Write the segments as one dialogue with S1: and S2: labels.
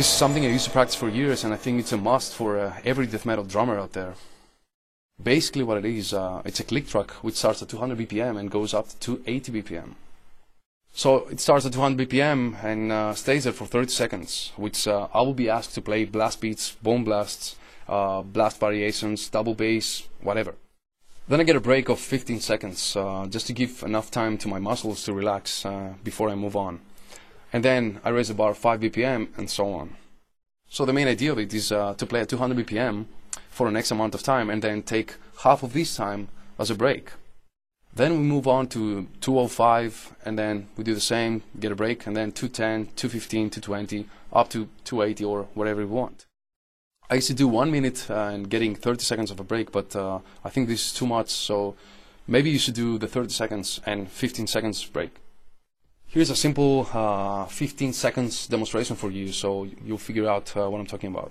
S1: This is something I used to practice for years, and I think it's a must for uh, every death metal drummer out there. Basically, what it is, uh, it's a click track which starts at 200 BPM and goes up to 280 BPM. So it starts at 200 BPM and uh, stays there for 30 seconds, which uh, I will be asked to play blast beats, bomb blasts, uh, blast variations, double bass, whatever. Then I get a break of 15 seconds, uh, just to give enough time to my muscles to relax before I move on. And then I raise the bar 5 BPM and so on. So the main idea of it is uh, to play at 200 BPM for an X amount of time and then take half of this time as a break. Then we move on to 205 and then we do the same, get a break, and then 210, 215, 220, up to 280 or whatever you want. I used to do one minute uh, and getting 30 seconds of a break, but uh, I think this is too much, so maybe you should do the 30 seconds and 15 seconds break. Here's a simple uh, 15 seconds demonstration for you, so you'll figure out uh, what I'm talking about.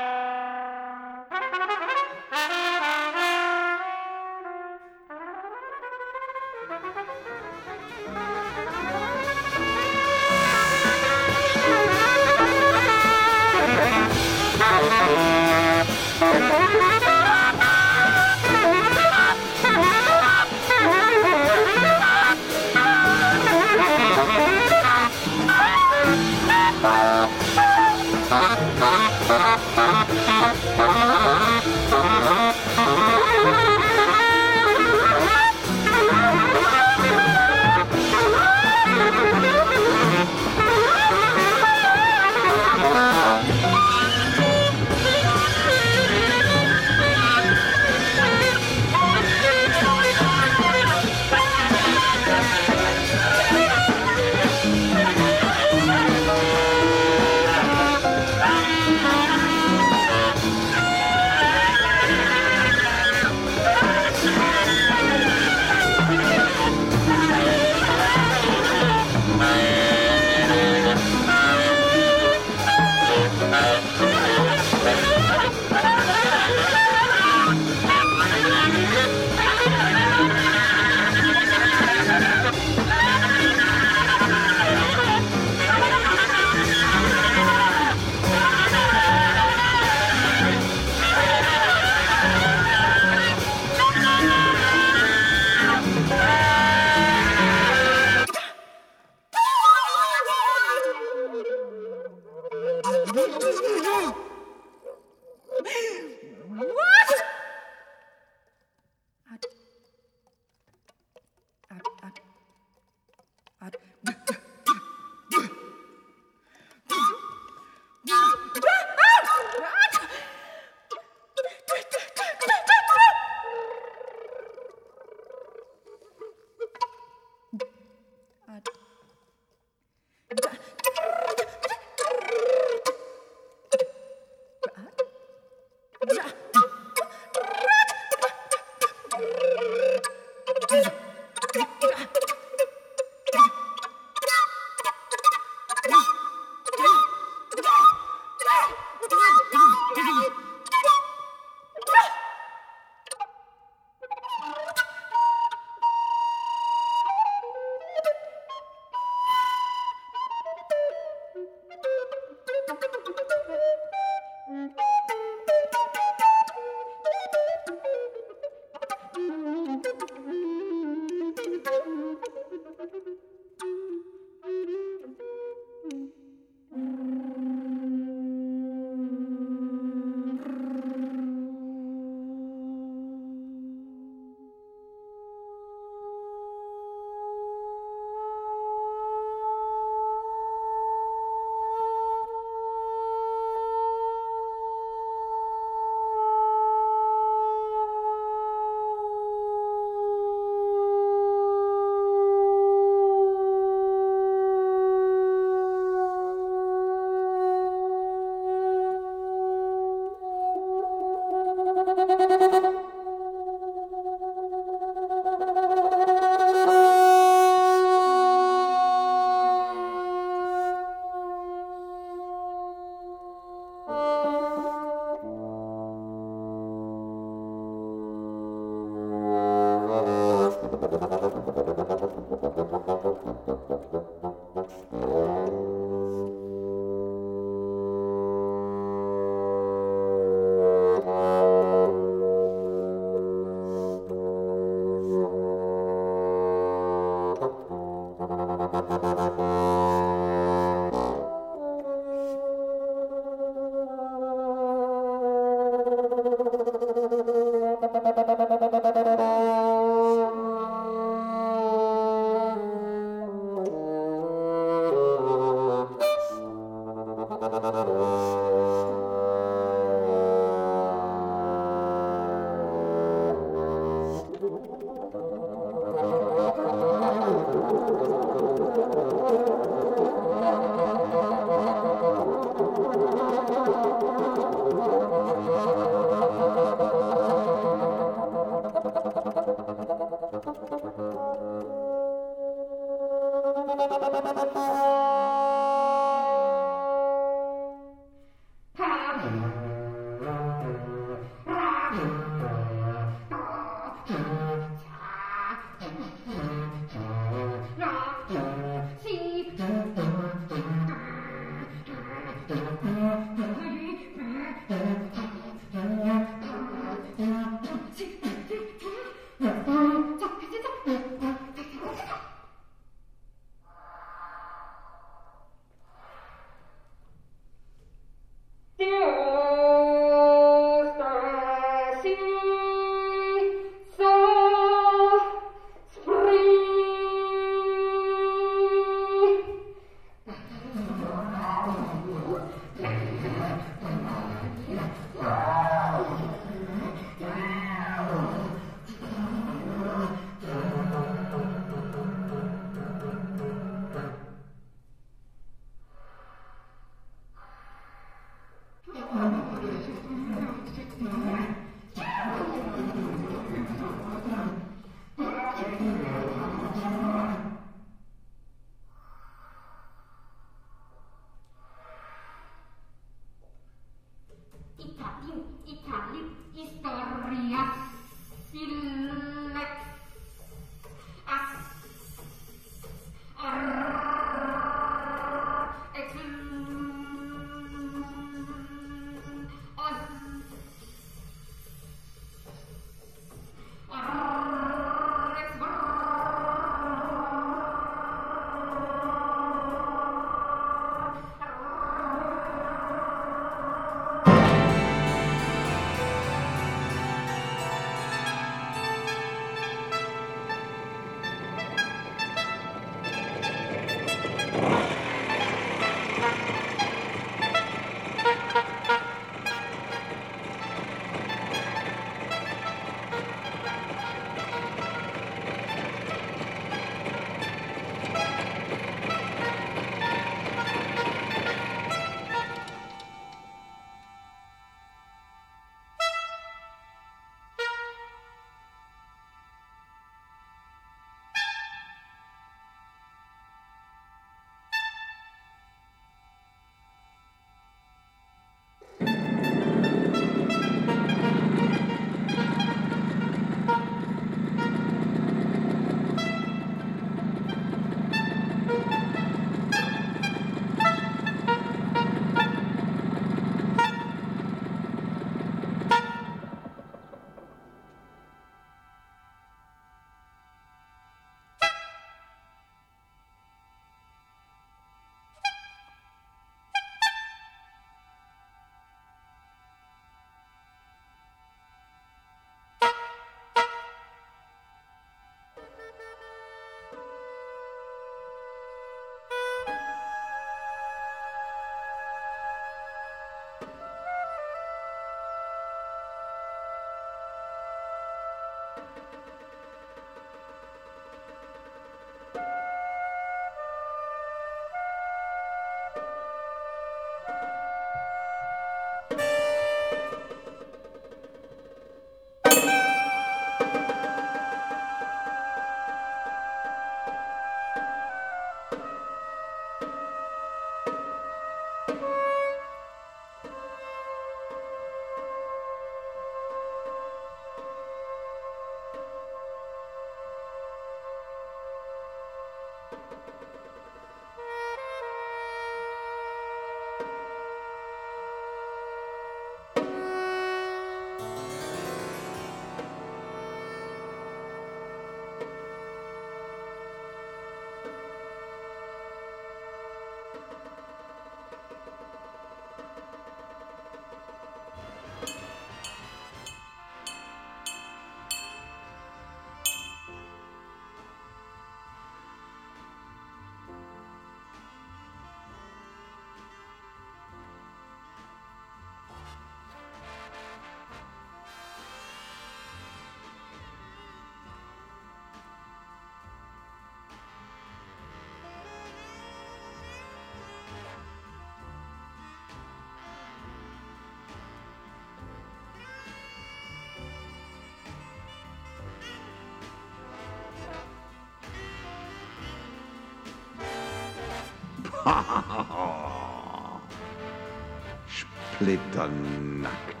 S2: Splitternackt.